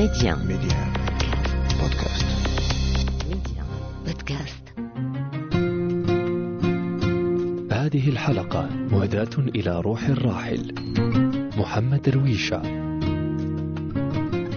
Medi1 Medi1 podcast Medi1 podcast هذه الحلقة مهداة إلى روح الراحل. محمد رويشة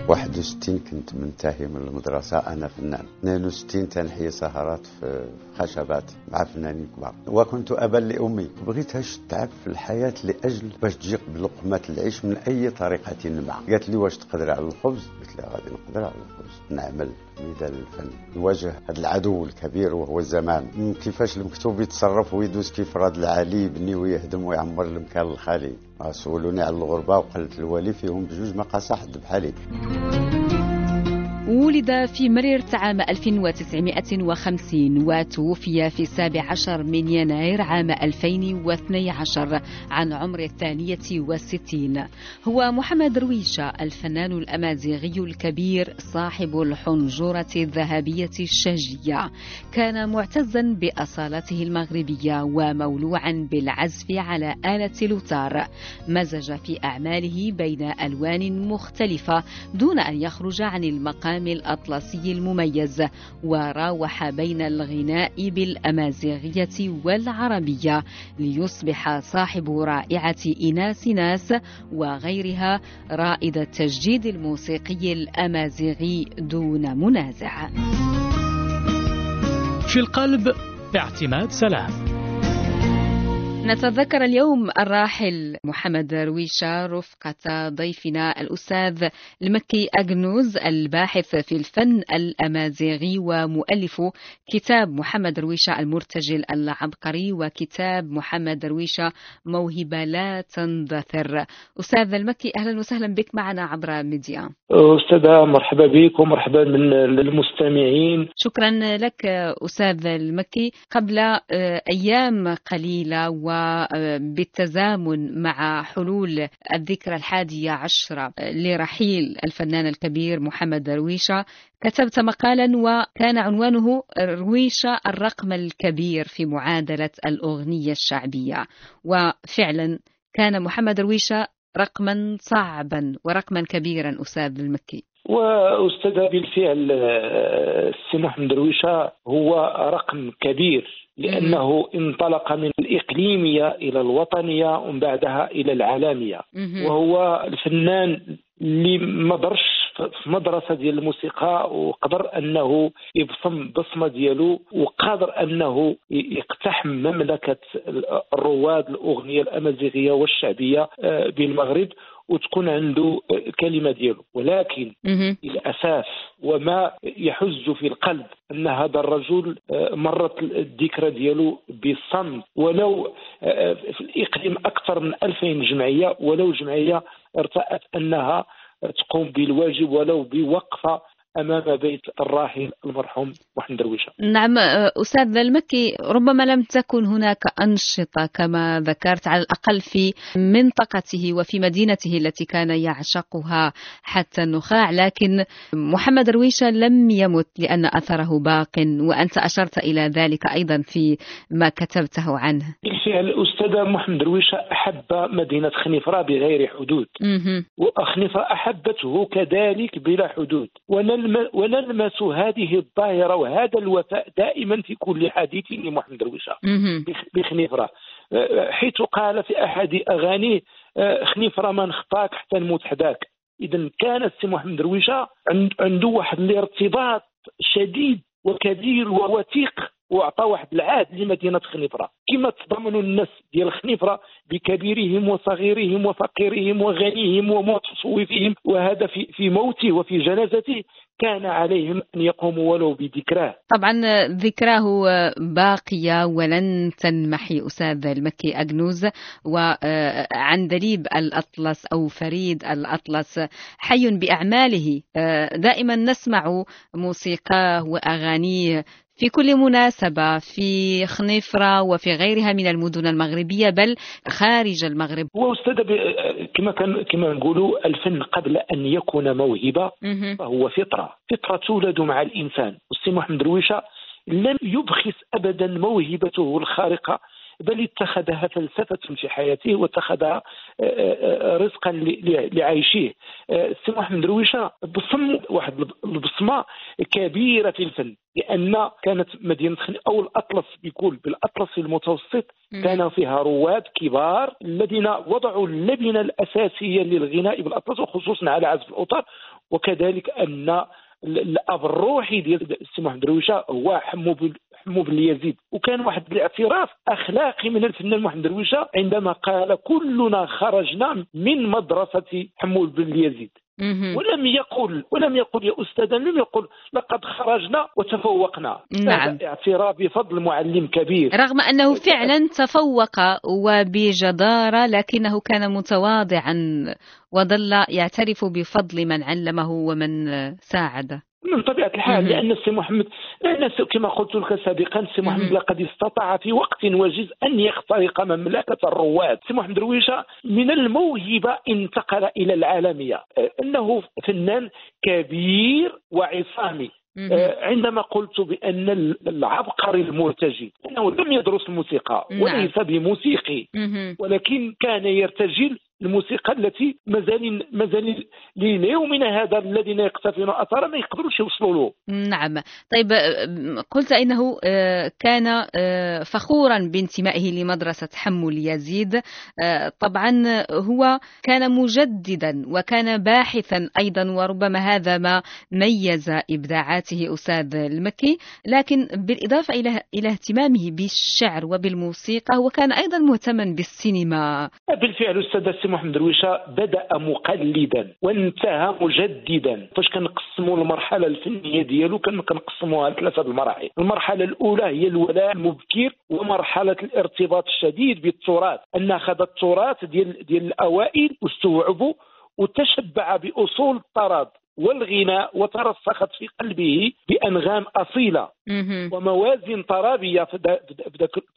61 كنت منتهي من المدرسة أنا فنان. 62 تنحيي سهرات في خشبات مع فنانين كبار. وكنت أبا لأمي. بغيتهاش تتعب في الحياة لأجل باش تجيب لقمة العيش من أي طريقة ما قالت لي واش تقدر على الخبز؟ قلت لها غادي نقدر على الخبز. نعمل ميدان الفن. نواجه هذا العدو الكبير وهو الزمان. كيفاش المكتوب يتصرف ويدوز كيف راد العالي يبني ويهدم ويعمر المكان الخالي. سولوني على الغربة وقلت الوالي فيهم بجوج ما قاس حد بحالي ولد في مريرت عام 1950 وتوفي في 17 من يناير عام 2012 عن عمر الثانية والستين. هو محمد رويشة الفنان الأمازيغي الكبير صاحب الحنجرة الذهبية الشاجية كان معتزا بأصالته المغربية ومولوعا بالعزف على آلة لوتار. مزج في أعماله بين ألوان مختلفة دون أن يخرج عن المقام الأطلسي المميز وراوح بين الغناء بالأمازيغية والعربية ليصبح صاحب رائعة إناس ناس وغيرها رائد التجديد الموسيقي الأمازيغي دون منازع. في القلب باعتماد سلام. نتذكر اليوم الراحل محمد رويشة رفقة ضيفنا الأستاذ المكي أجنوز الباحث في الفن الأمازيغي ومؤلف كتاب محمد رويشة المرتجل العبقري وكتاب محمد رويشة موهبة لا تندثر. أستاذ المكي أهلا وسهلا بك معنا عبر ميديا. أستاذة مرحبا بك ومرحبا من المستمعين شكرا لك أستاذ المكي. قبل أيام قليلة وبالتزامن مع حلول الذكرى الحادية عشرة لرحيل الفنان الكبير محمد رويشة كتبت مقالا وكان عنوانه رويشة الرقم الكبير في معادلة الأغنية الشعبية وفعلا كان محمد رويشة رقما صعبا ورقما كبيرا أستاذ المكي. وأستاذ بالفعل السي محمد درويشة هو رقم كبير لأنه انطلق من الإقليمية إلى الوطنية ومن بعدها إلى العالمية. وهو الفنان اللي ما درش في مدرسة ديال الموسيقى وقدر أنه يبصم بصمة ديالو وقادر أنه يقتحم مملكة الرواد الأغنية الأمازيغية والشعبية بالمغرب وتكون عنده الكلمة ديالو. ولكن الاساس وما يحز في القلب أن هذا الرجل مرت الذكرى ديالو بالصمت ولو في الإقليم أكثر من 2000 جمعية ولو جمعية ارتأت أنها تقوم بالواجب ولو بوقفه أمام بيت الراحل المرحوم محمد درويشة. نعم أستاذ المكي ربما لم تكن هناك أنشطة كما ذكرت على الأقل في منطقته وفي مدينته التي كان يعشقها حتى النخاع لكن محمد درويشة لم يمت لأن أثره باق وأنت أشرت إلى ذلك أيضا في ما كتبته عنه. بالفعل أستاذ محمد درويشة أحب مدينة خنيفره بغير حدود. وخنيفره أحبته كذلك بلا حدود. ونلمس هذه الظاهرة وهذا الوفاء دائما في كل حديث لمحمد درويشة بخنيفرة. حيث قال في أحد أغانيه خنيفرة ما نخطاك حتى نموت حداك إذا كان السي محمد درويشة عنده واحد الارتباط شديد وكبير ووثيق واعطى واحد العهد لمدينة خنيفرة. كما تضمنوا الناس ديال خنيفرة بكبيرهم وصغيرهم وفقيرهم وغنيهم ومتصوفهم وهذا في في موته وفي جنازته. كان عليهم أن يقوموا ولو بذكراه. طبعا ذكراه باقية ولن تنمحي أستاذ المكي أجنوز وعندليب الأطلس أو فريد الأطلس حي بأعماله دائما نسمع موسيقاه وأغانيه في كل مناسبة في خنيفرة وفي غيرها من المدن المغربية بل خارج المغرب. هو أستاذ كما كان كما نقولوا الفن قبل أن يكون موهبة فهو فطرة. فطرة تولد مع الإنسان. والسي محمد رويشة لم يبخس أبدا موهبته الخارقة بل اتخذها فلسفة في حياته واتخذها آه، آه، رزقا لعيشه. السي محمد درويشة بصم واحد البصمة كبيرة في الفن لأن كانت مدينة خني أو الأطلس يقول بالأطلس المتوسط كان فيها رواد كبار الذين وضعوا اللبنة الأساسية للغناء بالأطلس وخصوصا على عزف الأوتار. وكذلك أن الأب الروحي ديال السي محمد درويشة هو حمو حمو بن يزيد. وكان واحد الاعتراف أخلاقي من الفنان محمد درويشة عندما قال كلنا خرجنا من مدرسة حمو بن يزيد. ولم يقل ولم يقل يا أستاذ لم يقل لقد خرجنا وتفوقنا. نعم. اعتراف بفضل معلم كبير. رغم أنه فعلا تفوق وبجدارة لكنه كان متواضعا وظل يعترف بفضل من علمه ومن ساعده. من طبيعة الحال لأن السي محمد لأن كما قلت لك سابقا السي محمد لقد استطاع في وقت وجيز أن يخترق مملكة الرواد. السي محمد رويشة من الموهبة انتقل إلى العالمية. أنه فنان كبير وعصامي. آه، عندما قلت بأن العبقري المرتجي أنه لم يدرس الموسيقى نعم. وليس بموسيقي. ولكن كان يرتجل الموسيقى التي مازال مازال ليومنا هذا الذين يقتفون اثاره ما يقدروش يوصلوا له. نعم، طيب قلت إنه آه، كان آه، فخورا بانتمائه لمدرسة حمو يزيد، آه، طبعا هو كان مجددا وكان باحثا أيضا وربما هذا ما ميز إبداعاته أستاذ المكي، لكن بالإضافة إلى إلى اهتمامه بالشعر وبالموسيقى هو كان أيضا مهتما بالسينما. بالفعل أستاذ محمد درويشة بدأ مقلدا وانتهى مجددا. فاش كنقسموا المرحلة الفنية ديالو كنقسموها لثلاثة المراحل. المرحلة الأولى هي الولاء المبكر ومرحلة الارتباط الشديد بالتراث أن أخذ التراث ديال ديال الأوائل واستوعبه وتشبع بأصول الطرب والغناء وترسخت في قلبه بأنغام أصيلة وموازن طرابية في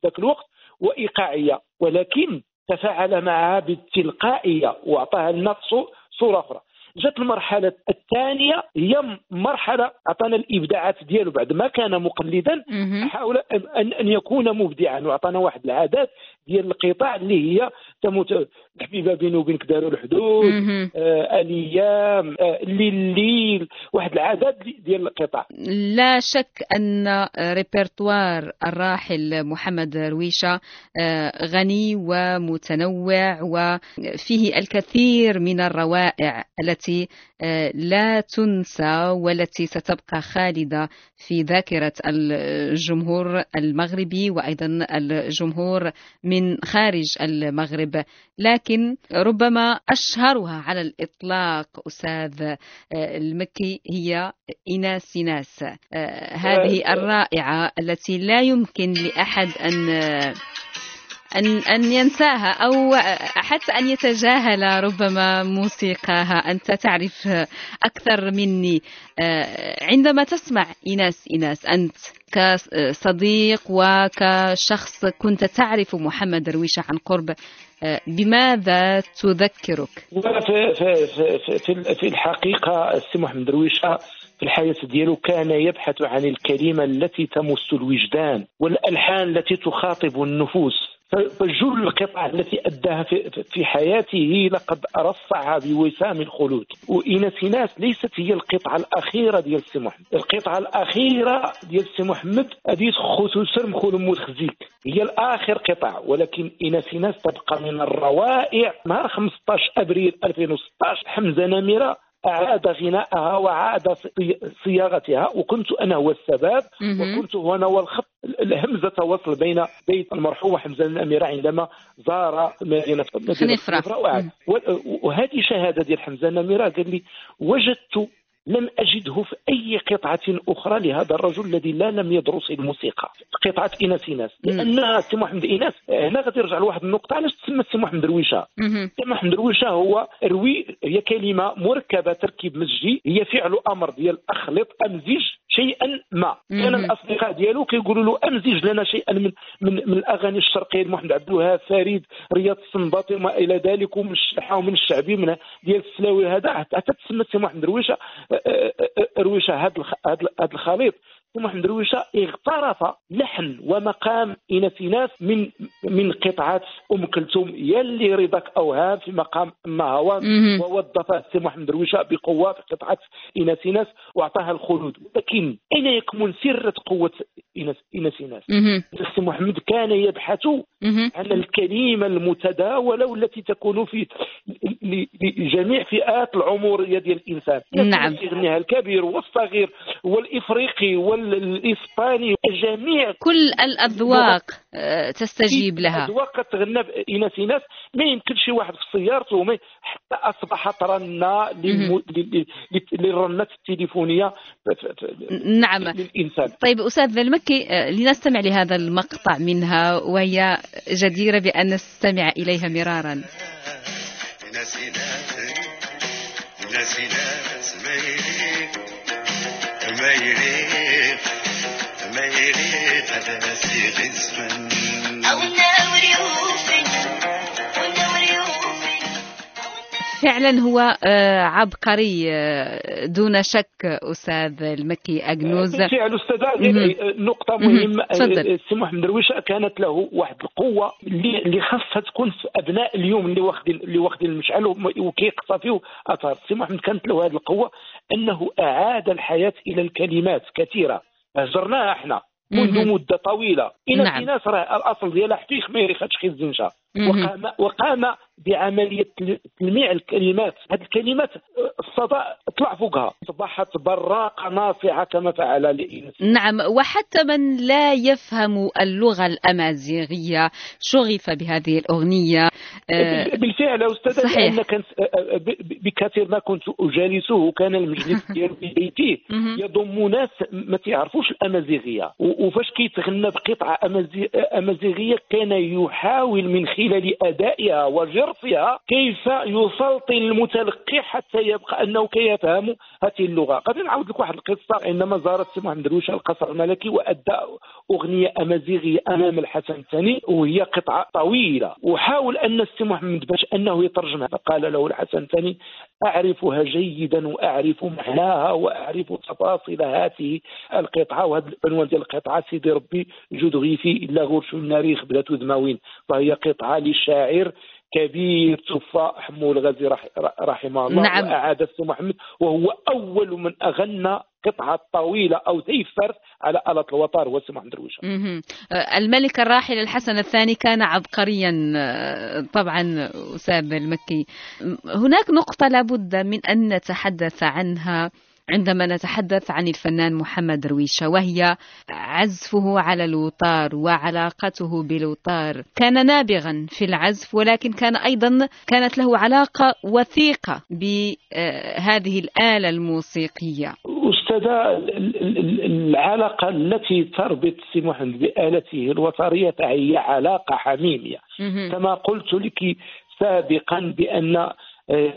ذاك الوقت وإيقاعية. ولكن تفاعل معها بالتلقائية وأعطاها النفس صورة أخرى. جات المرحلة الثانية هي مرحلة عطانا الإبداعات ديالو بعد ما كان مقلدا حاول ان ان يكون مبدعا وعطانا واحد العادات ديال القطاع اللي هي تموت الحبيبه بيني وبينك داروا الحدود آه الأيام آه الليل واحد العادات ديال القطاع. لا شك أن ريبرتوار الراحل محمد رويشة آه غني ومتنوع وفيه الكثير من الروائع التي آه، لا تنسى والتي ستبقى خالدة في ذاكرة الجمهور المغربي وأيضا الجمهور من خارج المغرب. لكن ربما أشهرها على الإطلاق أستاذ آه، المكي هي ايناس ايناس آه، هذه الرائعة التي لا يمكن لأحد أن أن أن ينساها أو حتى أن يتجاهل ربما موسيقاها. أنت تعرف أكثر مني. آه، عندما تسمع إيناس إيناس أنت كصديق وكشخص كنت تعرف محمد درويشة عن قرب آه، بماذا تذكرك؟ في, في, في, في الحقيقة السي محمد رويشة في الحياة ديالو كان يبحث عن الكلمة التي تمس الوجدان والألحان التي تخاطب النفوس. فجل القطع التي أداها في حياته لقد رصعها بوسام الخلود. وإناس ناس ليست هي القطعة الأخيرة ديال السي محمد. القطعة الأخيرة ديال السي محمد هذه خوتو سرم خولم خزيك. هي الآخر قطع ولكن إناس ناس تبقى من الروائع. نهار 15 أبريل 2016 حمزة نمرة أعاد غناءها وعاد صياغتها. وكنت أنا هو السبب. وكنت أنا هو الخط الهمزة وصل بين بيت المرحوم حمزة الأميرة عندما زار مدينة خنيفرة وهذه شهادة ديال حمزة الأميرة قال لي وجدت لم أجده في أي قطعة أخرى لهذا الرجل الذي لا لم يدرس الموسيقى. قطعة إناس إناس. لأن سي محمد إناس هنا غادي يرجع لواحد النقطة علاش تسمى سي محمد رويشة سي محمد رويشة هو روي هي كلمة مركبة تركيب مزجي هي فعل أمر ديال أخلط أمزج شيئا ما. كان الأصدقاء ديالو كيقولوا له أمزج لنا شيئا من من, من الأغاني الشرقية محمد عبد الوهاب فريد رياض السنباطي وما إلى ذلك ومن الشحه ومن الشعبي من ديال السلاوي. هذا حتى تسمى سي محمد رويشة رويشة هذا هذا الخليط. محمد رويشة اغترف لحن ومقام ايناس ناس من من قطعه أم كلثوم يلي رضاك أوهام في مقام اما مهم. ووظف سي محمد رويشة بقوه في قطعه ايناس ناس وأعطاها الخلود لكن أين يكمن سر قوة ايناس ناس مهم. سي محمد كان يبحث. عن الكلمة المتداولة والتي تكون في لجميع فئات العمرية ديال الإنسان نعم. يغنيها الكبير والصغير والإفريقي والإسباني جميع كل الأذواق آه، تستجيب لها. أذواق كتغنى بإناث ناس ما يمكن شي واحد في سيارته وما حتى أصبحت رنة للم... للرنات التليفونية ف- ف- نعم. للإنسان. طيب أستاذ المكي آه، لنستمع لهذا المقطع منها وهي جديرة بأن نستمع إليها مرارا. ناسي ناس ما يريد ما يريد أو النور فعلا هو آه، عبقري آه، دون شك أستاذ المكي أجنوز بالفعل أستاذ مهم. غير نقطة مهم. مهمة تفضل. السي محمد درويشة كانت له واحد القوة اللي خاصها تكون في أبناء اليوم اللي واخدين اللي واخدين المشعل وم- وكيقتفيو أثر السي محمد كانت له هذه القوة أنه أعاد الحياة إلى الكلمات كثيرة هجرناها إحنا منذ مهم. مدة طويلة إلى نعم. في ناس راه الأصل ديالها حقيق ما يريخاتش خي الزنجة مهم. وقام وقام بعملية تل- تلميع الكلمات. هذه الكلمات آه، الصدى طلع فوقها. أصبحت براقة ناصعة كما فعل نعم وحتى من لا يفهم اللغة الأمازيغية شغف بهذه الأغنية. آه، بالفعل أستاذ صحيح. لأن كان ب- ب- بكثير ما كنت أجالسه. كان المجلس ديالو في مهم. يضم ناس ما تعرفوش الأمازيغية. وفاش كيتغنى بقطعه أمازيغية كان يحاول من خلال ادائها وجرسها كيف يسلطن المتلقي حتى يبقى أنه كيفهم هذه اللغة. غادي نعاود لك واحد القصة عندما زارت سي محمد رويشة القصر الملكي وأدى أغنية أمازيغية أمام الحسن الثاني وهي قطعة طويلة. وحاول أن السي محمد باش أنه يترجمها فقال له الحسن الثاني أعرفها جيدا وأعرف معناها وأعرف تفاصيل هذه القطعة وهذا العنوان ديال القطعة. سيدي ربي جود غيفي إلا غرش الناريخ بدات دماوين فهي قطعه للشاعر كبير توفى حمو الغازي رح- رحمه الله. نعم. وأعاد السي محمد. وهو أول من أغنى قطعة طويلة أو زي الفرد على آلة الوتر هو محمد درويشة. مهم. آه، الملك الراحل الحسن الثاني كان عبقريا آه، طبعا أستاذ المكي. هناك نقطة لابد من أن نتحدث عنها. عندما نتحدث عن الفنان محمد درويشة وهي عزفه على الوتار وعلاقته بالوتار. كان نابغا في العزف ولكن كان أيضا كانت له علاقة وثيقة بهذه الآلة الموسيقية. أستاذة ال- ال- ال- العلاقة التي تربط سي محمد بآلته الوترية هي علاقة حميمية. كما قلت لك سابقا بأن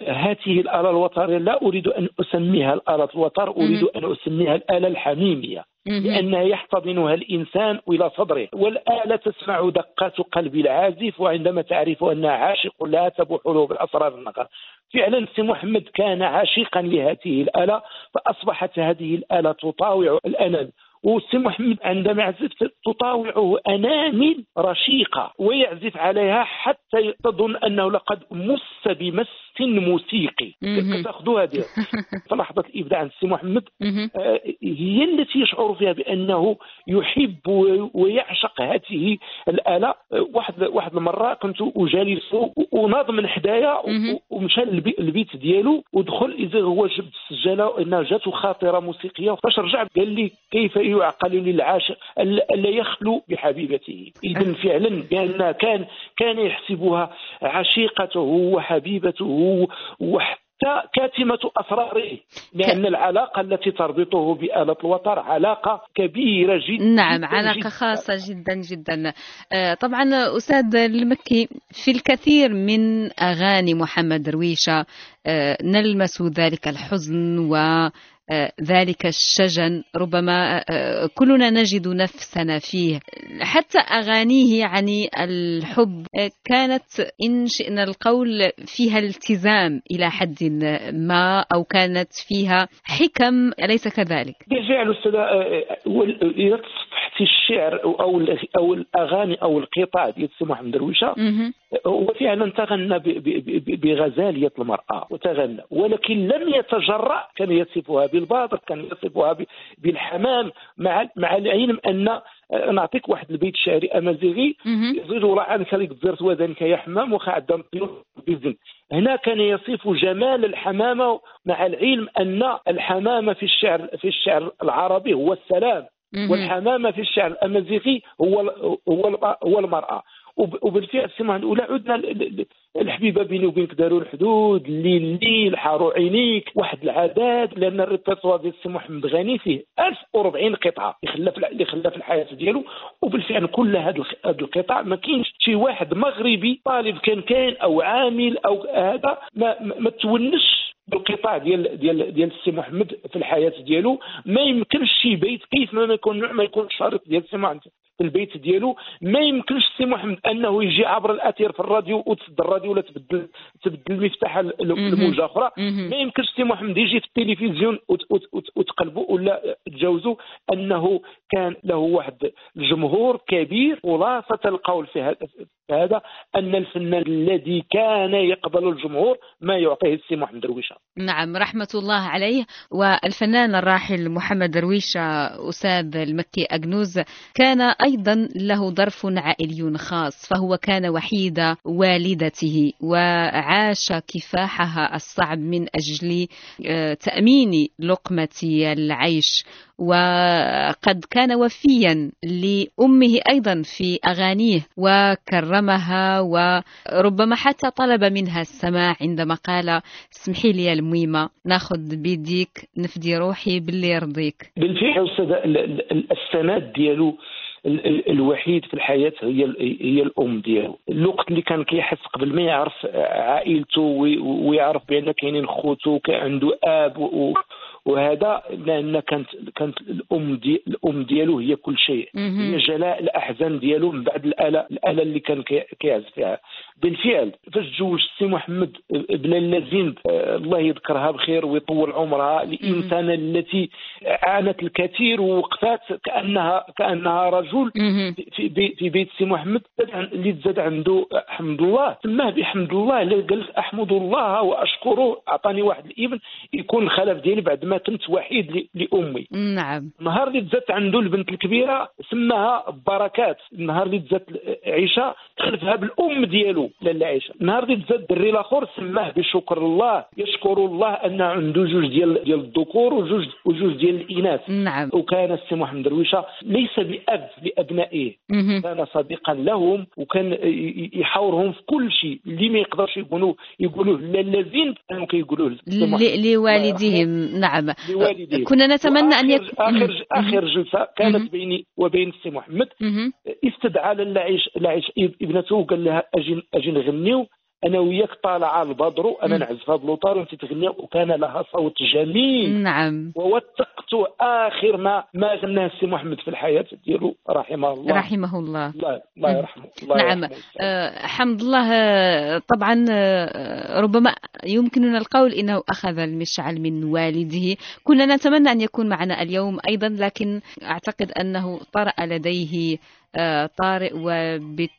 هذه الآلة الوترية لا أريد أن أسميها الآلة الوتر أريد أن أسميها الآلة الحميمية. لأنها يحتضنها الإنسان إلى صدره. والآلة تسمع دقات قلب العازف وعندما تعرف أنها عاشق لها تبوح له بالأسرار النقر. فعلا سي محمد كان عاشقا لهذه الآلة فأصبحت هذه الآلة تطاوع الأنام وسي محمد عندما يعزف تطاوعه أنامل رشيقة ويعزف عليها حتى تظن أنه لقد مس بمس موسيقي مهم. تاخذوا هذه في لحظة الإبداع عند سي محمد. آه، هي التي يشعر فيها بأنه يحب ويعشق هذه الآلة آه، واحد واحد المرة كنت اجالسه وناض من حدايا. ومشى للبي- البيت ديالو ودخل إذا هو جبد السجالة إنها جاته خاطرة موسيقية فاش رجع قال لي كيف يعقل للعاشق الا ألا يخلو بحبيبته. اذا فعلا بأن كان كان يحسبها عشيقته وحبيبته وحتى كاتمة أسراره. لأن العلاقة التي تربطه بآلة الوتر علاقة كبيرة جدا نعم جداً. علاقة جداً. خاصة جدا جدا. آه، طبعا أستاذ المكي في الكثير من أغاني محمد درويشة آه، نلمس ذلك الحزن و ذلك الشجن ربما آه، كلنا نجد نفسنا فيه حتى أغانيه يعني الحب آه، كانت إن شئنا القول فيها التزام إلى حد ما أو كانت فيها حكم أليس كذلك؟ بالفعل أستاذ تصفحتي الشعر أو أو الأغاني أو القطاع ديال السي محمد درويشة. هو فعلا تغنى ب- ب- ب- بغزالية المرأة وتغنى ولكن لم يتجرأ كان يصفها بالباطل كان يصفها بالحمام مع مع العلم أن آه، نعطيك واحد البيت شعري أمازيغي مهم. زوج ولا عنك زرت وذنك يا حمام الطيور بإذن هنا كان يصف جمال الحمامة مع العلم أن الحمامة في الشعر في الشعر العربي هو السلام. والحمامة في الشعر. الامازيغي هو هو هو المرأة. وب- وبالفعل سمع الأولى عدنا الحبيبة بيني وبينك داروا الحدود. الليل الليل حاروا عينيك. واحد العداد لأن الريبرتوار ديال السي محمد غني فيه 1040 قطعة. اللي الع- اللي خلى في الحياة ديالو. وبالفعل كل هاد القطع ما كاينش شي واحد مغربي طالب كان كاين أو عامل أو هذا ما ما تونش بالقطاع ديال ديال ديال السي محمد في الحياة ديالو ما يمكنش شي بيت كيف ما يكون ما يكون شريط ديال السي محمد في البيت ديالو ما يمكنش السي محمد أنه يجي عبر الأثير في الراديو وتسد الراديو ولا تبدل تبدل المفتاح. لموجه أخرى. ما يمكنش السي محمد يجي في التلفزيون وت- وت- وت- وتقلبوا ولا تجاوزوا أنه كان له واحد الجمهور كبير خلاصة القول في هذا في هذا أن الفنان الذي كان يقبل الجمهور ما يعطيه السي محمد درويشة نعم رحمة الله عليه. والفنان الراحل محمد درويشة أستاذ المكي أجنوز كان أيضا له ظرف عائلي خاص فهو كان وحيد والدته وعاش كفاحها الصعب من أجل آه، تأمين لقمة العيش. وقد كان وفيا لأمه أيضا في أغانيه وكرمها وربما حتى طلب منها السماع عندما قال اسمحي لي الميمة ناخذ بيديك نفدي روحي باللي يرضيك. بالفعل ال- السند ديالو ال- ال- الوحيد في الحياة هي هي الأم ديالو. الوقت اللي كان كيحس قبل ما يعرف عائلته وي- ويعرف بأن كاينين خوتو عنده أب وهذا لأن كانت كانت الأم دي الأم ديالو هي كل شيء. هي جلاء الأحزان ديالو من بعد الاله الآلة اللي كان كي- كيعزف فيها بالفعل فاش تزوج السي محمد بلالة زينب آه، الله يذكرها بخير ويطول عمرها الانسانه التي عانت الكثير ووقفات كانها كأنها رجل. في بيت في بيت سي محمد اللي تزاد عنده حمد الله سماه بحمد الله قال أحمد الله وأشكره أعطاني واحد الإبن يكون الخلف ديالي بعد ما كنت وحيد لأمي. نعم. النهار اللي تزادت عنده البنت الكبيرة سماها بركات. النهار اللي تزادت عيشة خلفها بالأم ديالو لاله عيشة. النهار اللي تزاد الدري الآخر سماه بشكر الله يشكر الله أن عنده جوج ديال ديال الذكور وجوج وجوج ديال الإناث. نعم. وكان السي محمد درويشه ليس بأب لأبنائه. كان صديقا لهم وكان يحاورهم في كل شيء. اللي ما يقدرش يقولوا يقولوه. للذين كانوا كيقولوه لوالديهم. نعم. لوالديه. كنا نتمنى وآخر- يكون آخر اخر جلسة. كانت بيني وبين السي محمد. استدعى للعيش لعيش ابنته وقال لها أجي أجي نغنيو. أنا وياك طالع البدر أنا. نعزف هذا اللوطار وأنت تغني وكان لها صوت جميل. نعم. ووثقت اخر ما ما غناه السي محمد في الحياة ديالو رحمه الله. رحمه الله. الله الله يرحمه الله نعم. يرحمه. آه، حمد الله آه، طبعا آه، ربما يمكننا القول إنه أخذ المشعل من والده. كنا نتمنى أن يكون معنا اليوم أيضا لكن أعتقد أنه طرأ لديه آه، طارئ وبالتالي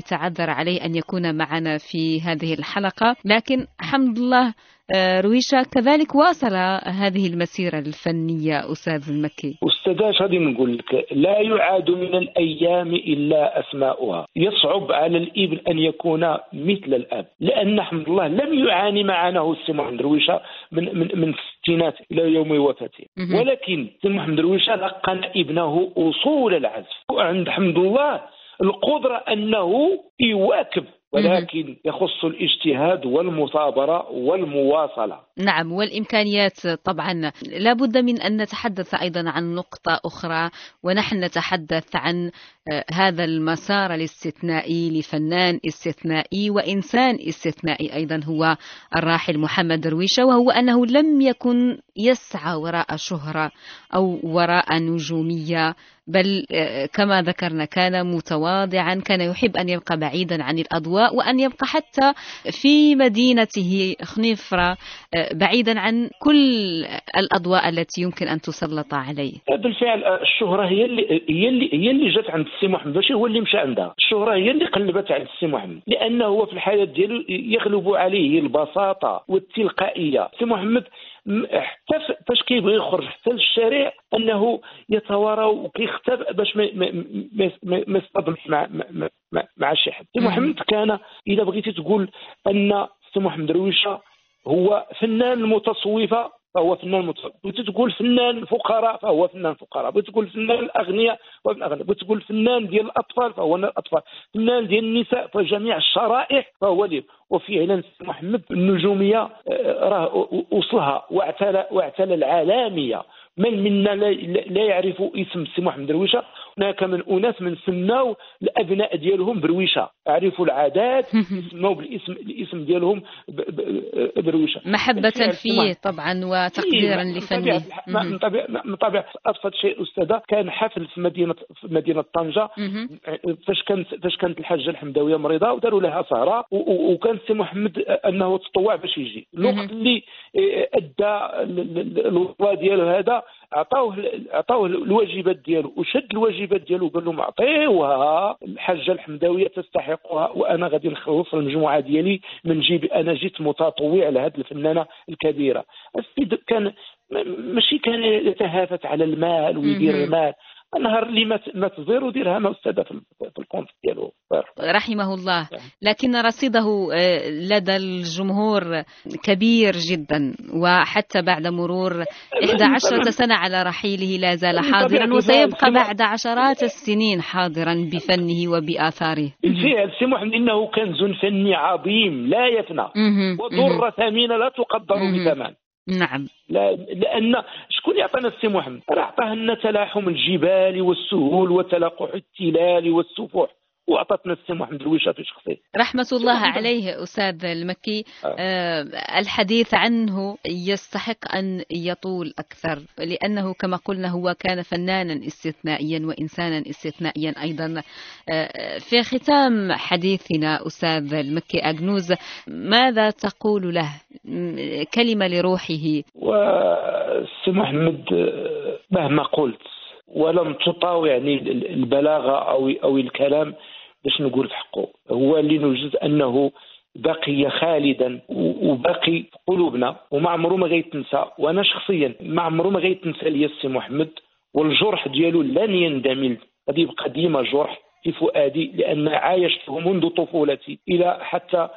تعذر عليه أن يكون معنا في هذه الحلقة. لكن حمد الله آه، رويشة كذلك واصل هذه المسيرة الفنية أستاذ المكي اش غادي نقول لك لا يعاد من الأيام إلا أسماؤها. يصعب على الابن أن يكون مثل الآب لأن حمد الله لم يعاني معنا هو السي محمد درويشه من من من الستينات إلى يوم وفاته. ولكن السي محمد درويشه لقن ابنه أصول العزف. وعند حمد الله القدرة أنه يواكب ولكن يخص الاجتهاد والمثابرة والمواصلة. نعم والإمكانيات طبعا. لابد من أن نتحدث أيضا عن نقطة أخرى ونحن نتحدث عن آه، هذا المسار الاستثنائي لفنان استثنائي وإنسان استثنائي أيضا هو الراحل محمد درويشة وهو أنه لم يكن يسعى وراء شهرة أو وراء نجومية بل آه، كما ذكرنا كان متواضعا كان يحب أن يبقى بعيدا عن الأضواء وأن يبقى حتى في مدينته خنيفرة آه، بعيدا عن كل الأضواء التي يمكن أن تسلط عليه. بالفعل آه، الشهرة هي اللي هي اللي هي اللي جات عند السي محمد ماشي هو اللي مشى عندها. الشهرة هي اللي قلبت على السي محمد لأنه هو في الحياة ديالو يغلب عليه البساطة والتلقائية. السي محمد حتى فاش كيبغي يخرج حتى للشارع انه يتوارى وكيختبئ باش ما يصطدمش مع مع- مع, مع شي حد. سي محمد كان اذا بغيتي تقول أن سي محمد رويشة هو فنان المتصوفه فهو فنان متصوف. بغيتي تقول فنان الفقراء فهو فنان فقراء. بغيتي تقول فنان الأغنياء فهو فنان الأغنياء. بغيتي تقول فنان ديال الأطفال فهو الأطفال. فنان ديال النساء فجميع الشرائح فهو ليه وفعلا محمد النجومية آه، راه وصلها واعتلى واعتلى العالمية. من منا لا يعرف اسم سي محمد درويشة؟ هناك من أناس من سماو الابناء ديالهم درويشه عرفوا العادات سماو بالاسم الاسم ديالهم ب- ب- درويشه محبة بالفعل سي فيه طبعا وتقديرا إيه، من لفنه من طبيعة أبسط شيء أستاذة كان حفل في مدينة في مدينة طنجة. مهم. فاش كانت فاش كانت الحاجة الحمداوية مريضة وداروا لها و- وكان سي محمد أنه تطوع باش يجي. الوقت اللي إيه، أدى ال- ال- الوظيفة ديالو هذا عطاوه عطاوه الواجبات ديالو وشد الواجبات ديالو وقال لهم عطيوها الحاجة الحمداوية تستحقها وأنا غادي نخلص المجموعة ديالي من جيبي أنا جيت متطوع لهذه الفنانة الكبيرة السيد كان ماشي كان يتهافت على المال ويدير. المال النهار اللي مات مات زيرو ديرها ما أستاذة في ال- في ال compte ديالو رحمه الله نعم. لكن رصيده آه، لدى الجمهور كبير جدا وحتى بعد مرور 11 سنة على رحيله لا زال حاضرا وسيبقى بعد عشرات السنين حاضرا بفنه وبآثاره بالفعل سي محمد إنه كنز فني عظيم لا يفنى. ودرة ثمينة لا تقدر. بثمن نعم لا لأن شكون يعطينا السي محمد؟ راه عطاه لنا تلاحم الجبال والسهول وتلقح التلال والسفوح واعطتنا السي محمد الويشه في شخصه رحمة الله عليه أستاذ المكي. آه، الحديث عنه يستحق أن يطول أكثر لأنه كما قلنا هو كان فنانا استثنائيا وإنسانا استثنائيا أيضا. آه، في ختام حديثنا أستاذ المكي أجنوز ماذا تقول له؟ كلمة لروحه. والسي محمد آه، مهما قلت ولم تطاوع يعني ال- البلاغة أو أو الكلام باش نقول حقه. هو اللي نوجد أنه بقي خالدا وباقي في قلوبنا وما عمره ما غيتنسى. وأنا شخصيا ما عمره ما غيتنسى لي السي محمد والجرح ديالو لن يندمل. غادي يبقى ديما جرح في فؤادي لأن عايشته منذ طفولتي إلى حتى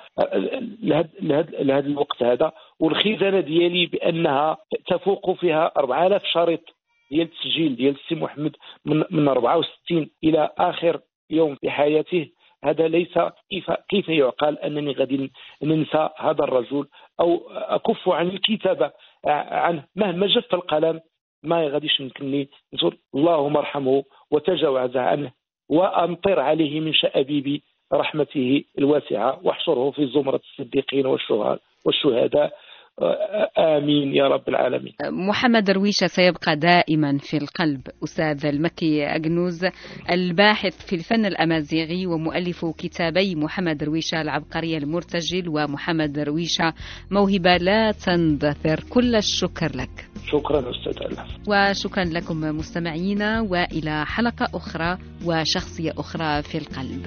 لهذا لهذا الوقت هذا. والخزانة ديالي بأنها تفوق فيها 4000 شريط ديال التسجيل ديال السي محمد من من 64 إلى آخر يوم في حياته. هذا ليس كيف كيف يعقل أنني غادي ننسى هذا الرجل أو أكف عن الكتابة عنه؟ مهما جف القلم ما غاديش يمكنني نقول اللهم ارحمه وتجاوز عنه وأمطر عليه من شأبيب رحمته الواسعة. واحشره في زمرة الصديقين والشهداء والشهداء. آمين يا رب العالمين. محمد درويشة سيبقى دائما في القلب. أستاذ المكي أجنوز الباحث في الفن الأمازيغي ومؤلف كتابي محمد درويشة العبقري المرتجل. ومحمد درويشة موهبة لا تندثر. كل الشكر لك. شكرا أستاذ ألف. وشكرا لكم مستمعينا. وإلى حلقة أخرى وشخصية أخرى في القلب.